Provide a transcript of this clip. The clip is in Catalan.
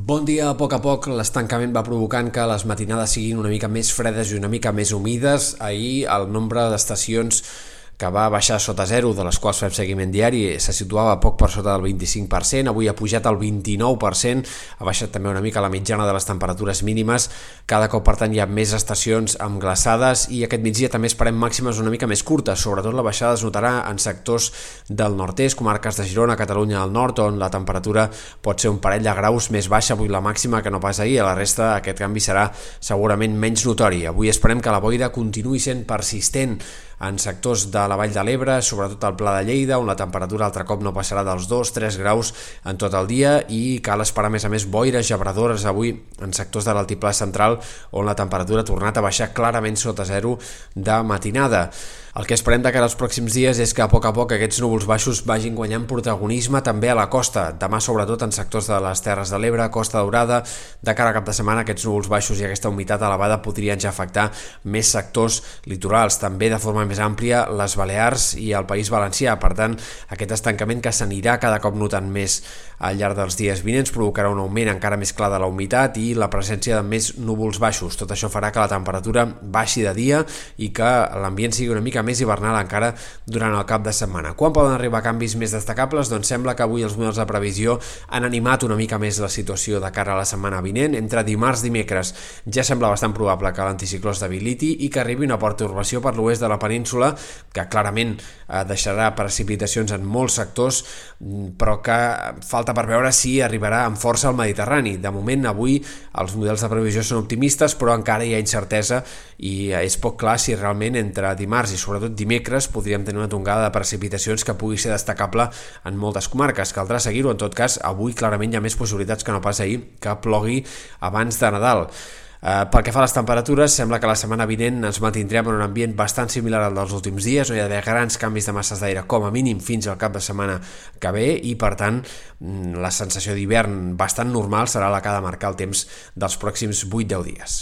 Bon dia, a poc a poc l'estancament va provocant que les matinades siguin una mica més fredes i una mica més humides. Ahir el nombre d'estacions que va baixar sota zero, de les quals fem seguiment diari, se situava poc per sota del 25%, avui ha pujat al 29%, ha baixat també una mica la mitjana de les temperatures mínimes, cada cop per tant hi ha més estacions amb glaçades i aquest migdia també esperem màximes una mica més curtes, sobretot la baixada es notarà en sectors del nord-est, comarques de Girona, Catalunya del nord, on la temperatura pot ser un parell de graus més baixa avui la màxima que no pas ahir, a la resta aquest canvi serà segurament menys notori. Avui esperem que la boira continuï sent persistent en sectors de la Vall de l'Ebre, sobretot al Pla de Lleida, on la temperatura altre cop no passarà dels 2-3 graus en tot el dia i cal esperar a més a més boires gebradores avui en sectors de l'altiplà central on la temperatura ha tornat a baixar clarament sota zero de matinada. El que esperem de cara als pròxims dies és que a poc a poc aquests núvols baixos vagin guanyant protagonisme també a la costa, demà sobretot en sectors de les Terres de l'Ebre, Costa Daurada, de cara a cap de setmana aquests núvols baixos i aquesta humitat elevada podrien ja afectar més sectors litorals, també de forma més àmplia les Balears i el País Valencià, per tant aquest estancament que s'anirà cada cop notant més al llarg dels dies vinents provocarà un augment encara més clar de la humitat i la presència de més núvols baixos. Tot això farà que la temperatura baixi de dia i que l'ambient sigui una mica mica més hivernal encara durant el cap de setmana. Quan poden arribar canvis més destacables? Doncs sembla que avui els models de previsió han animat una mica més la situació de cara a la setmana vinent. Entre dimarts i dimecres ja sembla bastant probable que l'anticicló es debiliti i que arribi una pertorbació per l'oest de la península que clarament eh, deixarà precipitacions en molts sectors mm, però que falta per veure si arribarà amb força al Mediterrani. De moment avui els models de previsió són optimistes però encara hi ha incertesa i és poc clar si realment entre dimarts i sobretot dimecres podríem tenir una tongada de precipitacions que pugui ser destacable en moltes comarques. Caldrà seguir-ho, en tot cas, avui clarament hi ha més possibilitats que no pas ahir que plogui abans de Nadal. Uh, pel que fa a les temperatures, sembla que la setmana vinent ens mantindrem en un ambient bastant similar al dels últims dies, no hi ha d'haver grans canvis de masses d'aire com a mínim fins al cap de setmana que ve i per tant mm, la sensació d'hivern bastant normal serà la que ha de marcar el temps dels pròxims 8-10 dies.